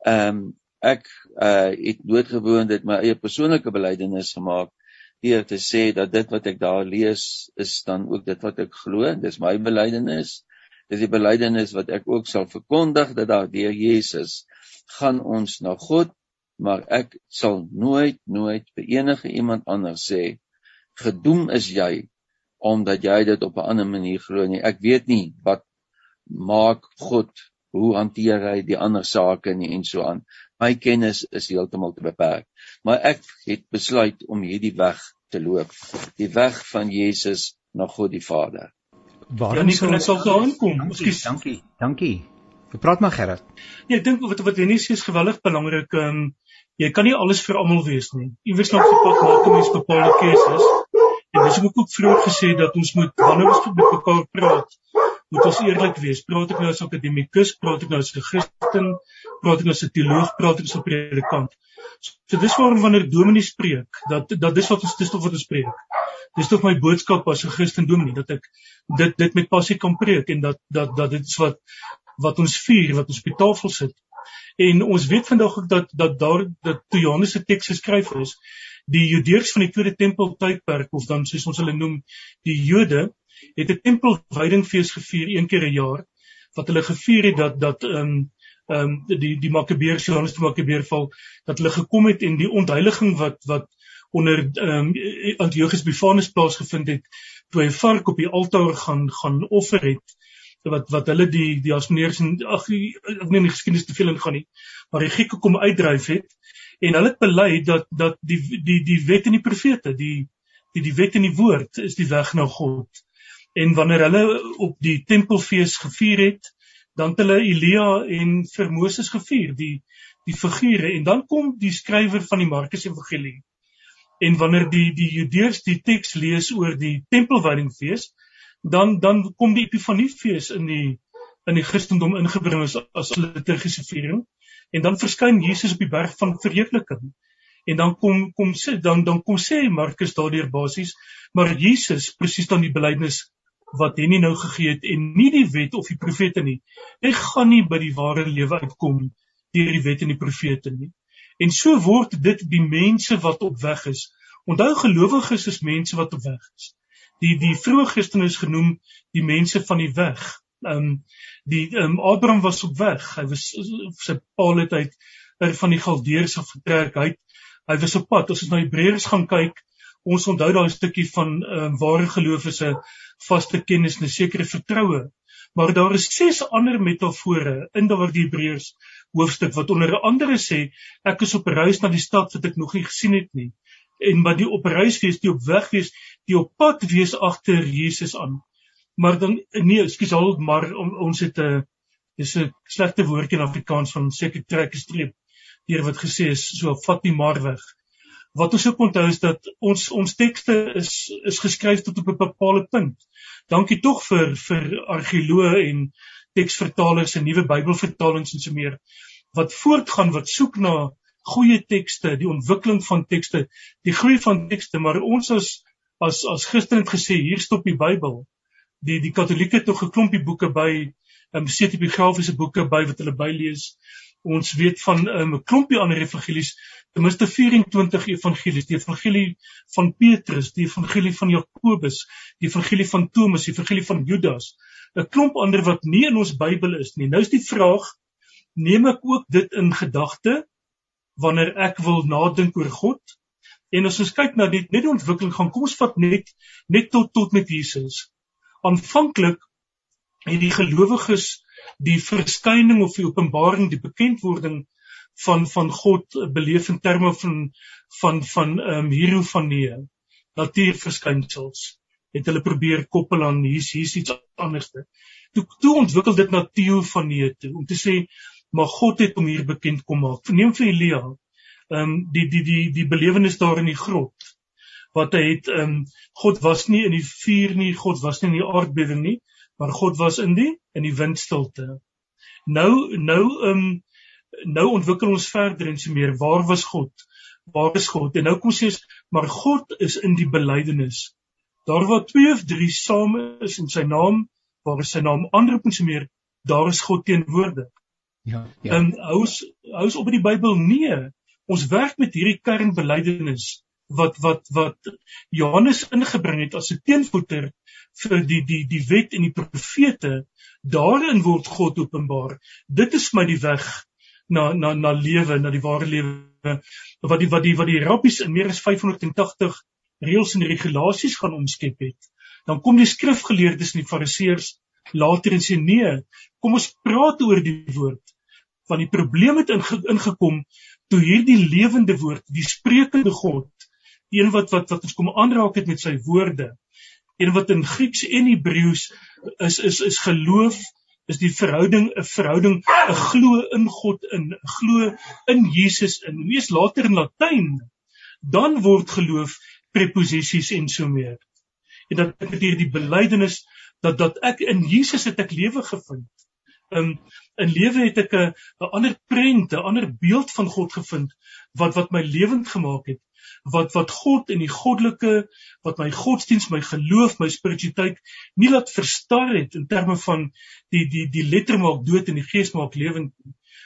Ehm um, ek uh het doodgewoon dit my eie persoonlike belydenis gemaak deur te sê dat dit wat ek daar lees is dan ook dit wat ek glo. Dis my belydenis. Dis die belydenis wat ek ook sal verkondig dat daar deur Jesus gaan ons na God, maar ek sal nooit nooit vir enige iemand anders sê gedoem is jy omdat jy dit op 'n ander manier glo nie. Ek weet nie wat maak God, hoe hanteer hy die ander sake nie en so aan. My kennis is heeltemal te beperk. Maar ek het besluit om hierdie weg te loop, die weg van Jesus na God die Vader. Waarom ja, sou ek sal daar aankom? Ekskuus. Dankie. Dankie. Jy praat maar Gerard. Nee, ek dink wat wat Denise is geweldig belangrik. Ehm um, jy kan nie alles vir almal wees nie. Iewers nog pad maak om iets bepaalde keuses. Dis ook ook vroeër gesê dat ons moet wanneer ons met mekaar praat, moet ons eerlik wees. Praat ek nou as akademikus, praat ek nou as 'n Christen, praat ek nou as 'n teoloog, praat ek as 'n predikant. So dis waarom wanneer dominee spreek, dat dat dis wat ons dis tog wat ons spreek. Dis tog my boodskap as 'n Christen dominee dat ek dit dit met passie kan preek en dat dat dat dit is wat wat ons vier, wat ons op die tafel sit. En ons weet vandag ook dat dat daar dat toe Johannes se teks geskryf is, die Judeërs van die Tweede Tempel tydperk of dan soos ons hulle noem die Jode het 'n tempelwydingfees gevier een keer 'n jaar wat hulle gevier het dat dat ehm um, ehm um, die die Makabeërs Johannes die Makabeër val dat hulle gekom het en die ontheiliging wat wat onder ehm um, Antiochus Epiphanes plaasgevind het toe hy vark op die altaar gaan gaan offer het wat wat hulle die die Asmoneërs en ag ek neem die geskiedenis te veel ingaan nie maar die Grieke kom uitdryf het en hulle het bely dat dat die die die wet en die profete die die die wet en die woord is die weg na God. En wanneer hulle op die tempelfees gevier het dan het hulle Elia en vir Moses gevier die die figure. En dan kom die skrywer van die Markus Evangelie. En wanneer die die Judeërs die teks lees oor die tempelwydingfees dan dan kom die Epifaniefees in die in die Christendom ingebring as as liturgiese viering en dan verskyn Jesus op die berg van verheerliking en dan kom kom sê dan dan kom sê Markus daardeur basies maar Jesus presies dan die belydenis wat hy nie nou gegee het en nie die wet of die profete nie. Hy gaan nie by die ware lewe uitkom deur die wet en die profete nie. En so word dit die mense wat op weg is. Onthou gelowiges is mense wat op weg is. Die die vroeë Christene is genoem die mense van die weg. Ehm um, die um, Abraham was op weg. Hy was sy paal het uit van die Galdeërs af getrek. Hy hy was op pad. As ons na Hebreërs gaan kyk, ons onthou daai stukkie van ehm um, ware geloof is 'n vaste kennis en 'n sekere vertroue. Maar daar is ses ander metafore in daardie Hebreërs hoofstuk wat onder andere sê ek is op reis na die stad wat ek nog nie gesien het nie en wat die op reis wees die op weg wees die op pad wees agter Jesus aan maar dan nee ekskuus al maar om, ons het 'n dis 'n slegte woordjie in Afrikaans van seker trek streep deur wat gesê is so vat nie maar weg. Wat ons ook onthou is dat ons ons tekste is is geskryf tot op 'n bepaalde punt. Dankie tog vir vir argeoloë en teksvertalers en nuwe Bybelvertalings en so meer wat voortgaan wat soek na goeie tekste, die ontwikkeling van tekste, die groei van tekste, maar ons as as as Christen het gesê hier stop die Bybel. Die die Katolieke het nog 'n klompie boeke by, ehm um, setibiografiese boeke by wat hulle bylees. Ons weet van ehm, 'n um, klompie ander evangelies, ten minste 24 evangelies, die evangelie van Petrus, die evangelie van Jakobus, die evangelie van Thomas, die evangelie van Judas, 'n klomp ander wat nie in ons Bybel is nie. Nou is die vraag, neem ek ook dit in gedagte wanneer ek wil nadink oor God? En as ons kyk na die net die ontwikkeling gaan kom ons vat net net tot tot met Jesus. Aanvanklik het die gelowiges die verskyning of die openbaring, die bekendwording van van God beleef in terme van van van ehm um, hierofanie natuurverskynsels het hulle probeer koppel aan hier's hier's iets anderste. Toe toe ontwikkel dit na teofanie toe om te sê maar God het hom hier bekend kom maak. Neem vir Elia. Ehm um, die die die die belewenis daar in die grot wat hy het ehm um, God was nie in die vuur nie, God was nie in die aardbewing nie, maar God was in die in die windstilte. Nou nou ehm um, nou ontwikkel ons verder en so meer. Waar was God? Waar is God? En nou kom sê ons maar God is in die belydenis. Daar waar twee of drie saam is in sy naam, waar is sy naam aanroep en so meer, daar is God teenwoordig. Ja. Ja. En hous hous op in die Bybel nee. Ons werk met hierdie kernbelydenis wat wat wat Johannes ingebring het as 'n teenvoeter vir die die die wet en die profete. Daarin word God openbaar. Dit is my die weg na na na lewe, na die ware lewe. Wat die wat die wat die rabbies in meer as 580 reëls en regulasies gaan omskep het, dan kom die skrifgeleerdes en die fariseërs later en sê nee, kom ons praat oor die woord. Want die probleem het inge, ingekom toe hierdie lewende woord, die sprekende God, een wat wat wat ons kom aanraak het met sy woorde, een wat in Grieks en Hebreëus is is is geloof is die verhouding 'n verhouding 'n glo in God in glo in Jesus in lees later in Latyn dan word geloof preposisies en so meer. En dat ek met hierdie belydenis dat dat ek in Jesus het ek lewe gevind. In in lewe het ek 'n 'n ander prent, 'n ander beeld van God gevind wat wat my lewend gemaak het. Wat wat God en die goddelike wat my godsdiens, my geloof, my spiritualiteit nie laat verstar het in terme van die die die letter maak dood en die gees maak lewend.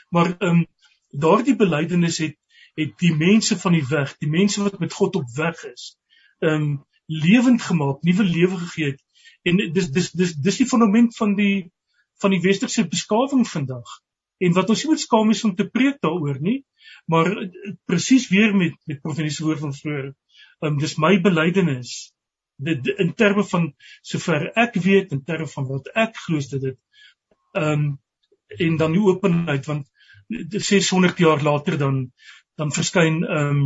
Maar ehm um, daardie belydenis het het die mense van die weg, die mense wat met God op weg is, um lewend gemaak, nuwe lewe gegee het En dis dis dis dis die fondament van die van die westerse beskawing vandag. En wat ons nie moet skaam is om te preek daaroor nie, maar presies weer met met profetiese woord van vroeër. Um, dis my belydenis dit in terme van sover ek weet in terme van wat ek glo dit dit ehm um, en dan die openheid want 600 jaar later dan dan verskyn ehm um,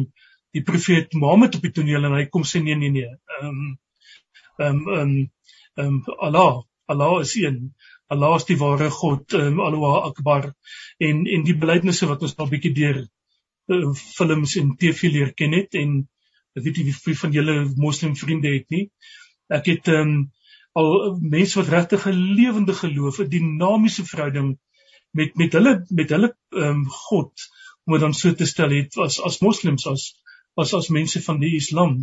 die profeet Mohammed op die toneel en hy kom sê nee nee nee. Ehm ehm ehm ehm Allah, Allah is een. Allah is die ware God, um, Allahu Akbar. En en die belydenisse wat ons al bietjie deur uh, films en TV leer ken het en ek weet nie wie van julle moslim vriende het nie. Ek het um, al mense wat regtig 'n lewende geloof, 'n dinamiese verhouding met met hulle met hulle um, God om dit dan so te stel het as as moslems as as as mense van die Islam.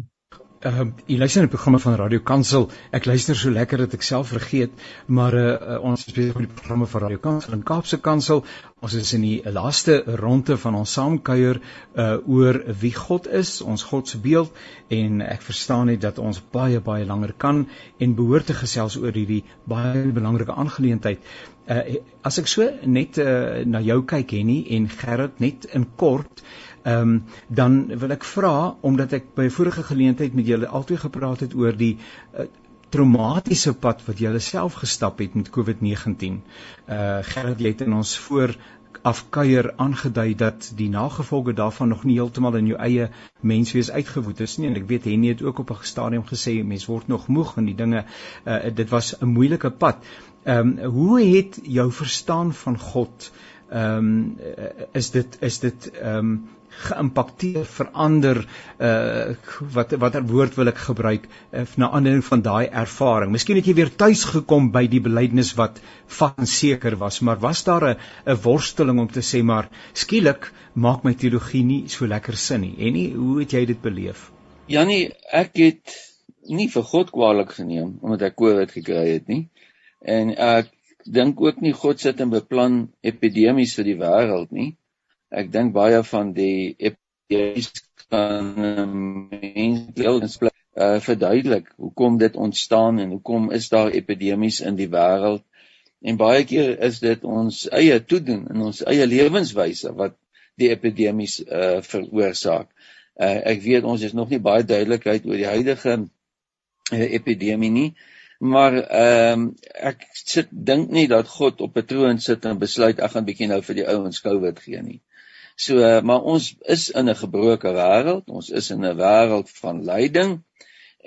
Ehm uh, jy luister na die programme van Radio Kansel. Ek luister so lekker dat ek self vergeet, maar uh, ons is besig met die programme van Radio Kansel en Kaapse Kansel. Ons is in die laaste ronde van ons saamkuier uh oor wie God is, ons God se beeld en ek verstaan net dat ons baie baie langer kan en behoort te gesels oor hierdie baie belangrike aangeleentheid. Uh as ek so net uh, na jou kyk Henny en Gerrit net in kort Ehm um, dan wil ek vra omdat ek by vorige geleentheid met julle altyd gepraat het oor die uh, traumatiese pad wat julle self gestap het met COVID-19. Uh Gerard het in ons voor afkuier aangedui dat die nagevolge daarvan nog nie heeltemal in jou eie menswees uitgewoed is nie en ek weet Henny het ook op 'n stadium gesê mens word nog moeg en die dinge uh, dit was 'n moeilike pad. Ehm um, hoe het jou verstaan van God ehm um, is dit is dit ehm um, geïmpakteer verander uh wat watter woord wil ek gebruik uh, na aanleiding van daai ervaring. Miskien het jy weer tuis gekom by die belydenis wat van seker was, maar was daar 'n 'n worsteling om te sê maar skielik maak my teologie nie so lekker sin nie. En nie, hoe het jy dit beleef? Janie, ek het nie vir God kwaadlik geneem omdat ek COVID gekry het nie. En ek dink ook nie God sit en beplan epidemies vir die wêreld nie. Ek dink baie van die epidemies kan mense uh, verduidelik hoekom dit ontstaan en hoekom is daar epidemies in die wêreld. En baie keer is dit ons eie toedoen en ons eie lewenswyse wat die epidemies uh, veroorsaak. Uh, ek weet ons is nog nie baie duidelikheid oor die huidige uh, epidemie nie, maar ehm um, ek sit dink nie dat God op 'n troon sit en besluit ek gaan bietjie nou vir die ouens COVID gee nie. So uh, maar ons is in 'n gebroke wêreld. Ons is in 'n wêreld van lyding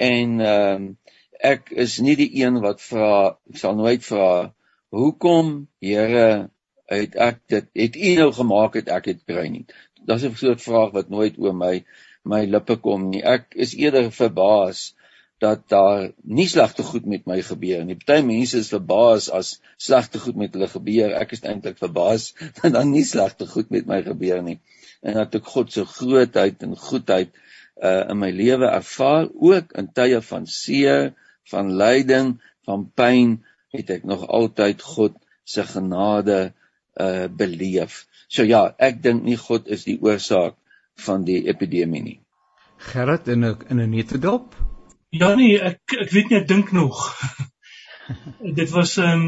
en ehm uh, ek is nie die een wat vra ek sal nooit vra hoekom Here het ek dit het U nou gemaak het ek het kry nie. Dis 'n soort vraag wat nooit oor my my lippe kom nie. Ek is eerder verbaas dat daar nie slegte goed met my gebeur nie. Party mense is verbaas as slegte goed met hulle gebeur. Ek is eintlik verbaas [laughs] dat daar nie slegte goed met my gebeur nie. En dat ek God se grootheid en goedheid uh in my lewe ervaar, ook in tye van seer, van lyding, van pyn, het ek nog altyd God se genade uh beleef. So ja, ek dink nie God is die oorsaak van die epidemie nie. Gerrit in 'n in 'n netedop Ja nee, ek ek weet nie ek dink nog. [laughs] dit was ehm um,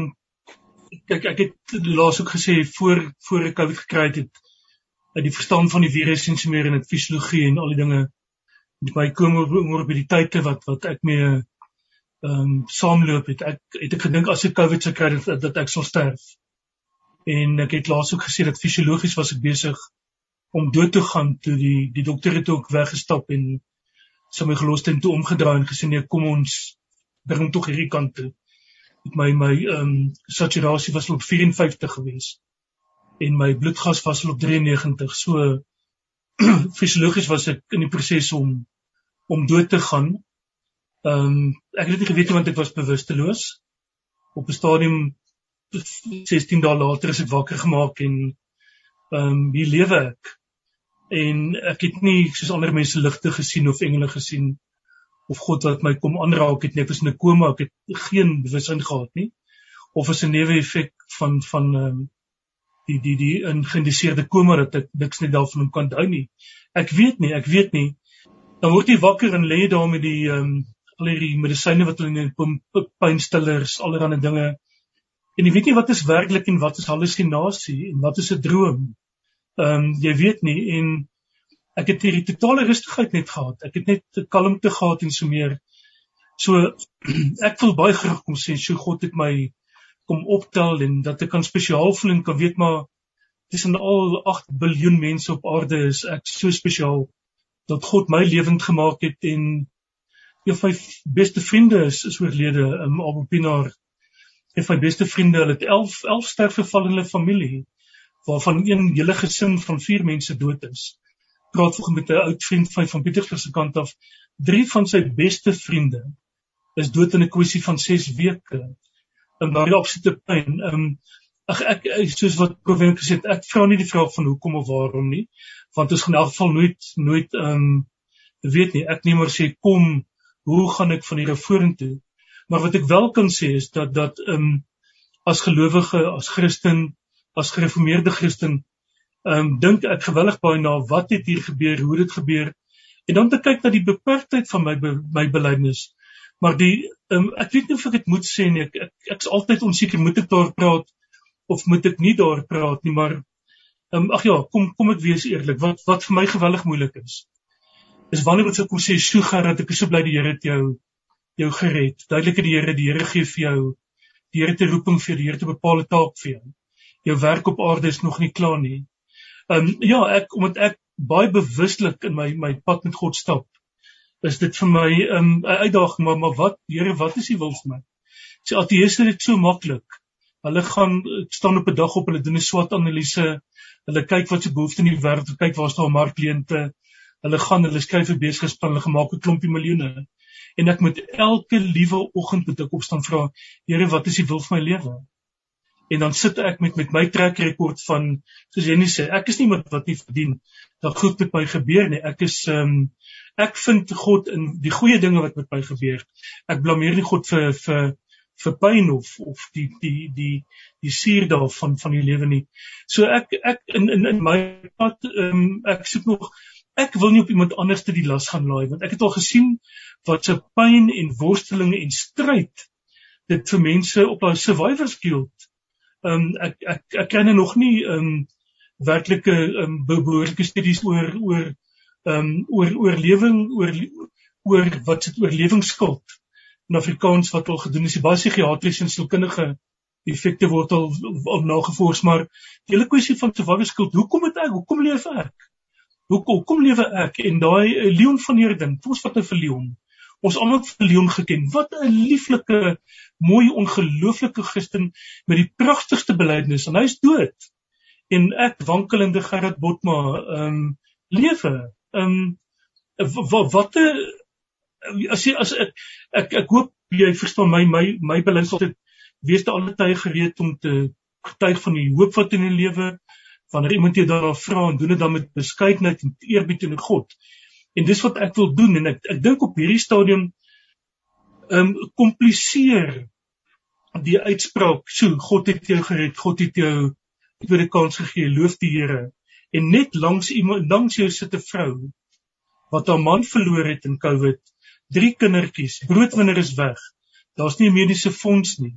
kyk ek het laas ook gesê voor voor ek COVID gekry het uit die verstaan van die virus en so meer en dit fisiologie en al die dinge met my kom morbiditeite wat wat ek mee ehm um, saamloop het. Ek het ek gedink as ek COVID sou kry dat, dat ek sou sterf. En ek het laas ook gesê dat fisiologies was ek besig om dood te gaan toe die die dokter het ook weggestap en sy my geloste toe omgedraai en gesê nee kom ons bring tog hierdie kant toe. Met my my ehm um, saturasie was op 54 gewees en my bloedgas was op 93 so [clears throat] fisiologies was ek in die proses om om dood te gaan. Ehm um, ek het dit nie geweet nie want ek was bewusteloos. Op 'n stadium 16 dae later is ek wakker gemaak en ehm um, hier lewe ek en ek het nie soos ander mense ligte gesien of engele gesien of God wat my kom aanraak het nie ek was in 'n koma ek het geen bewussyn gehad nie of as 'n neeweffek van van um, die die die ingeïndiseerde koma dat ek niks net daarvan kan onthou nie ek weet nie ek weet nie dan word jy wakker en lê daar met die um, al hierdie medisyne wat hulle neem, pynstillers, allerlei dinge. En jy weet nie wat is werklik en wat is hallusinasie en wat is 'n droom. Ehm um, jy weet nie en ek het hierdie totale rustigheid net gehad. Ek het net kalmte gehad en so meer. So [clears throat] ek wil baie graag kom sê, "Sjoe, God het my kom optel en dat ek kan spesiaal voel en kan weet maar tussen al 8 biljoen mense op aarde is ek so spesiaal dat God my lewend gemaak het en een van my beste vriende is is oorlede um, op Pinaar. Een van my beste vriende, hulle het 11 11 sterfgeval in hulle familie waarvan een hele gesin van 4 mense dood is. Praat vroeg met 'n oud vriend van van Pietersburg se kant af. Drie van sy beste vriende is dood in 'n kwessie van 6 weke. En daai opsitte pyn. Um, ag ek soos wat Provin gesê het, ek vra nie die vraag van hoekom of waarom nie, want ons gaan in elk geval nooit nooit ehm um, weet nie. Ek neem maar sê kom, hoe gaan ek van hier vorentoe? Maar wat ek wel kan sê is dat dat ehm um, as gelowige, as Christen, as gereformeerde Christen, ehm um, dink ek gewillig baie na wat het hier gebeur, hoe dit gebeur en dan te kyk na die beperktheid van my my belydenis. Maar die ehm um, ek weet nie of ek dit moet sê nie. Ek ek ek's altyd onseker moet ek daar praat of moet ek nie daar praat nie, maar um, ag ja, kom kom ek wees eerlik, wat wat vir my geweldig moeilik is. Is wanneer ek kom sê so gerad ek is so bly die Here het jou jou gered. Duidelike die Here, die Here gee vir jou die Here te roeping vir die Here te bepaalde taak vir jou. Jou werk op aarde is nog nie klaar nie. Ehm um, ja, ek omdat ek baie bewuslik in my my pad met God stap, is dit vir my ehm, 'n um, uitdaging, maar maar wat Here, wat is U wil vir my? Sê ateëste dit so maklik. Hulle gaan staan op 'n dag op, hulle doen 'n SWOT analise. Hulle kyk wat se behoeftes in die wêreld, kyk waar staan markleente. Hulle gaan, hulle skryf 'n besigheidsplan, hulle gemaak 'n klompie miljoene. En ek moet elke liewe oggend moet ek opstaan vra, Here, wat is U wil vir my lewe? En dan sit ek met met my trek rekord van soos jy net sê, ek is nie iemand wat nie verdien dat goed met my gebeur nie. Ek is ehm um, ek vind God in die goeie dinge wat met my gebeur. Ek blameer nie God vir vir vir pyn of of die die die die suur daarvan van die lewe nie. So ek ek in in in my pad ehm um, ek soek nog ek wil nie op iemand anders te die las gaan laai want ek het al gesien wat se pyn en worstelinge en stryd dit vir mense op 'n survivors guild. Ehm um, ek ek ek ken nog nie ehm um, werklike ehm um, behoorlike studies oor oor ehm um, oor oorlewing oor oor wat se oorlewingsskuld in Afrikaans wat al gedoen is, die baie psigiatriese en sielkundige effekte word al, al nagevors, maar die hele kwessie van survival skuld, hoekom het ek, hoekom leef ek? Hoekom hoekom lewe ek? En daai uh, Leon van Heerden, ons wat nou vir Leon. Ons almal vir Leon geken. Wat 'n lieflike, mooi, ongelooflike Christen met die pragtigste belydenis en hy's dood. En ek wankelende Gerard Botma, ehm um, lewe. Ehm um, wat 'n as jy as ek ek, ek hoop jy verstaan my my my beleid altyd wees te alle tye gereed om te getuig van die hoop wat in 'n lewe wanneer iemand jou daarna vra en doen dit dan met beskeidenheid en eerbied teenoor God. En dis wat ek wil doen en ek ek dink op hierdie stadium ehm um, kompliseer die uitspraak, "So God het jou gered, God het jou tweede kans gegee, loof die Here." En net langs iemand langs jou sit 'n vrou wat haar man verloor het in COVID drie kindertjies, broodwinner is weg. Daar's nie 'n mediese fonds nie.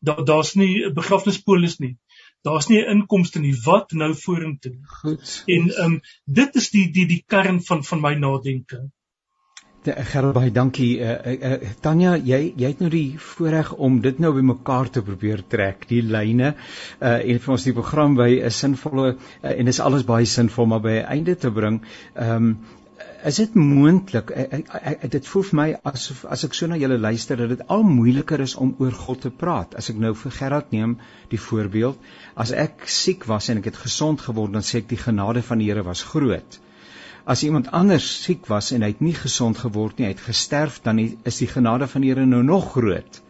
Daar daar's nie 'n begrafnispolis nie. Daar's nie 'n inkomste nie. Wat nou vorentoe? Goed. En ehm um, dit is die die die kern van van my nadenke. Gerard baie dankie. Uh, uh, Tanya, jy jy het nou die voorreg om dit nou bymekaar te probeer trek, die lyne uh en vir ons die program by 'n sinvolle uh, en dis alles baie sinvol maar by 'n einde te bring. Ehm um, is dit moontlik? Dit voel vir my asof as ek so na julle luister dat dit al moeiliker is om oor God te praat. As ek nou vir Gerard neem die voorbeeld as ek siek was en ek het gesond geword dan sê ek die genade van die Here was groot. As iemand anders siek was en hy het nie gesond geword nie hy het gesterf dan is die genade van die Here nou nog groot.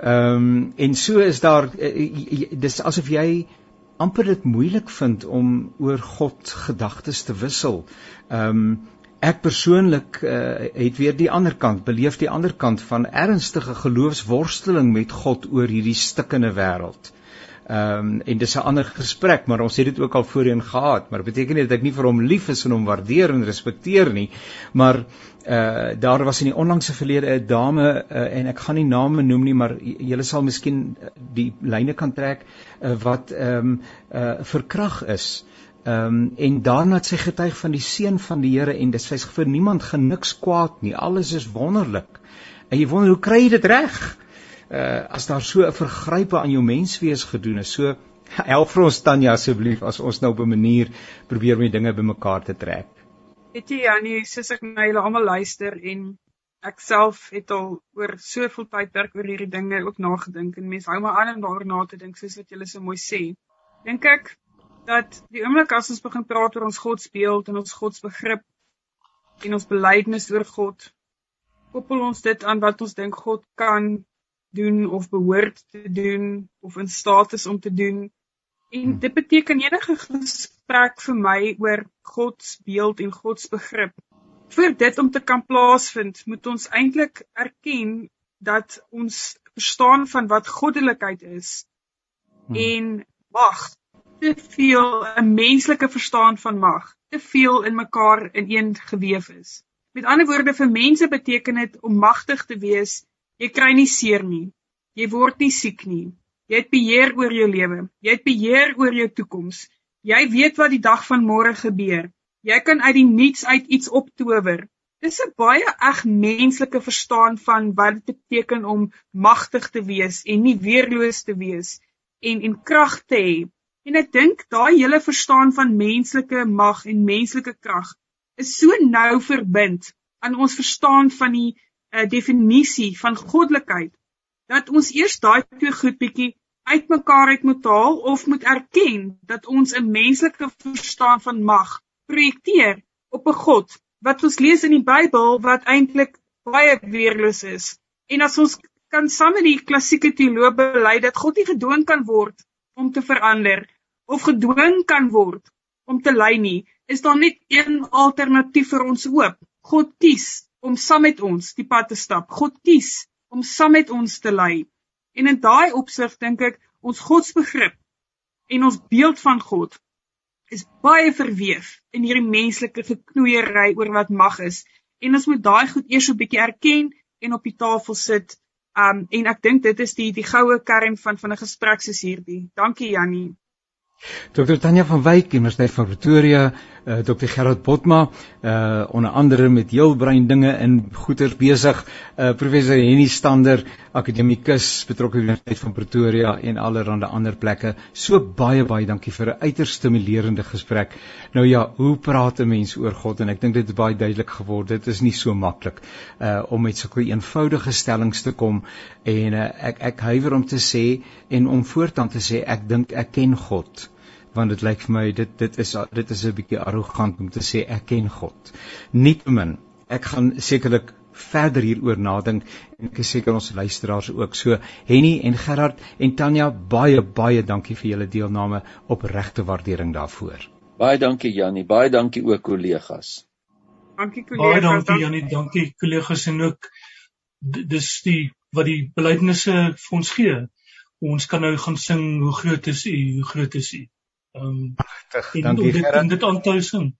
Ehm um, en so is daar dis asof jy amper dit moeilik vind om oor God gedagtes te wissel. Ehm um, ek persoonlik uh, het weer die ander kant beleef die ander kant van ernstige geloofsworsteling met God oor hierdie stikkende wêreld. Ehm um, en dis 'n ander gesprek, maar ons het dit ook al voorheen gehad, maar dit beteken nie dat ek nie vir hom lief is en hom waardeer en respekteer nie, maar uh daar was in die onlangse verlede 'n dame uh, en ek gaan nie name noem nie, maar julle sal miskien die lyne kan trek uh, wat ehm um, uh verkrag is. Ehm um, en daarna het sy getuig van die seën van die Here en dit sy's vir niemand geniks kwaad nie. Alles is wonderlik. En jy wonder hoe kry jy dit reg? Uh as daar so 'n vergrype aan jou menswees gedoen is. So [laughs] help vir ons Tanya asseblief as ons nou op 'n manier probeer om die dinge bymekaar te trek. Weet jy Janie, soos ek nou julle almal luister en ek self het al oor soveel tyd werk oor hierdie dinge ook nagedink en mense hou maar aan om daaroor na te dink soos wat julle so mooi sê. Dink ek dat die oomblik as ons begin praat oor ons godsbeeld en ons godsbegrip en ons belydenis oor God, koppel ons dit aan wat ons dink God kan doen of behoort te doen of in staat is om te doen. En hmm. dit beteken enige gesprek vir my oor God se beeld en God se begrip. Vir dit om te kan plaasvind, moet ons eintlik erken dat ons verstaan van wat goddelikheid is hmm. en mag te veel 'n menslike verstaan van mag, te veel in mekaar ineen geweef is. Met ander woorde vir mense beteken dit om magtig te wees, jy kry nie seer nie. Jy word nie siek nie. Jy het beheer oor jou lewe. Jy het beheer oor jou toekoms. Jy weet wat die dag van môre gebeur. Jy kan uit die niets uit iets optower. Dis 'n baie eg menslike verstaan van wat dit beteken om magtig te wees en nie weerloos te wees en en krag te hê. En ek dink daai hele verstaan van menslike mag en menslike krag is so nou verbind aan ons verstaan van die uh, definisie van goddelikheid dat ons eers daai twee goed bietjie uitmekaar uit moet haal of moet erken dat ons 'n menslike verstaan van mag projekteer op 'n God wat ons lees in die Bybel wat eintlik baie weerloos is. En as ons kan saam met die klassieke teoloë bely dat God nie gedoen kan word om te verander of gedwing kan word om te ly nie, is daar net een alternatief vir ons hoop. God kies om saam met ons die pad te stap. God kies om saam met ons te ly. En in daai opsig dink ek ons godsbegrip en ons beeld van God is baie verweef in hierdie menslike geknoeiery oor wat mag is. En ons moet daai goed eers so 'n bietjie erken en op die tafel sit. Um en ek dink dit is die die goue kern van van 'n gesprek soos hierdie. Dankie Jannie. Dr Tanya van Wyk, Universiteit van Pretoria, uh, eh, Dr Gerard Botma, uh onder andere met heelbrein dinge in goeder besig, uh professor Henny Stander, akademikus betrokke by Universiteit van Pretoria en allerlei ander plekke. So baie baie dankie vir 'n uiters stimulerende gesprek. Nou ja, hoe praat 'n mens oor God en ek dink dit het baie duidelik geword. Dit is nie so maklik uh om met sulke eenvoudige stellings te kom en uh, ek ek huiwer om te sê en om voortaan te sê ek dink ek ken God want dit lyk vir my dit dit is dit is 'n bietjie arrogant om te sê ek ken God. Nietemin, ek gaan sekerlik verder hieroor nadink en ek is seker ons luisteraars ook. So Henny en Gerard en Tanya, baie baie dankie vir julle deelname op regte waardering daarvoor. Baie dankie Jannie, baie dankie ook kollegas. Dankie kollegas. Baie dankie Jannie, dankie kollegas en ook dis die wat die belydenisse vir ons gee. Ons kan nou gaan sing hoe groot is U, hoe groot is U. Ehm um, pragtig. Dankie Gerard. En dit aantuising.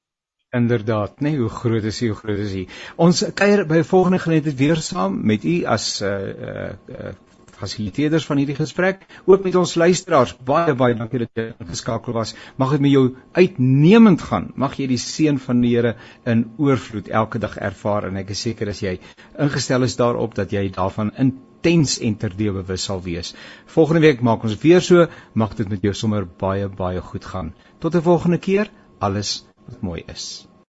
Inderdaad, nee, hoe groot is hy, hoe groot is hy. Ons kuier by 'n volgende geleentheid weer saam met u as uh uh, uh fasiliteerders van hierdie gesprek, ook met ons luisteraars. Baie baie dankie dat jy ingeskakel was. Mag dit met jou uitnemend gaan. Mag jy die seën van die Here in oorvloed elke dag ervaar en ek is seker as jy ingestel is daarop dat jy daarvan in intens en terdeel bewus sal wees. Volgende week maak ons weer so, mag dit met jou sommer baie baie goed gaan. Tot 'n volgende keer, alles wat mooi is.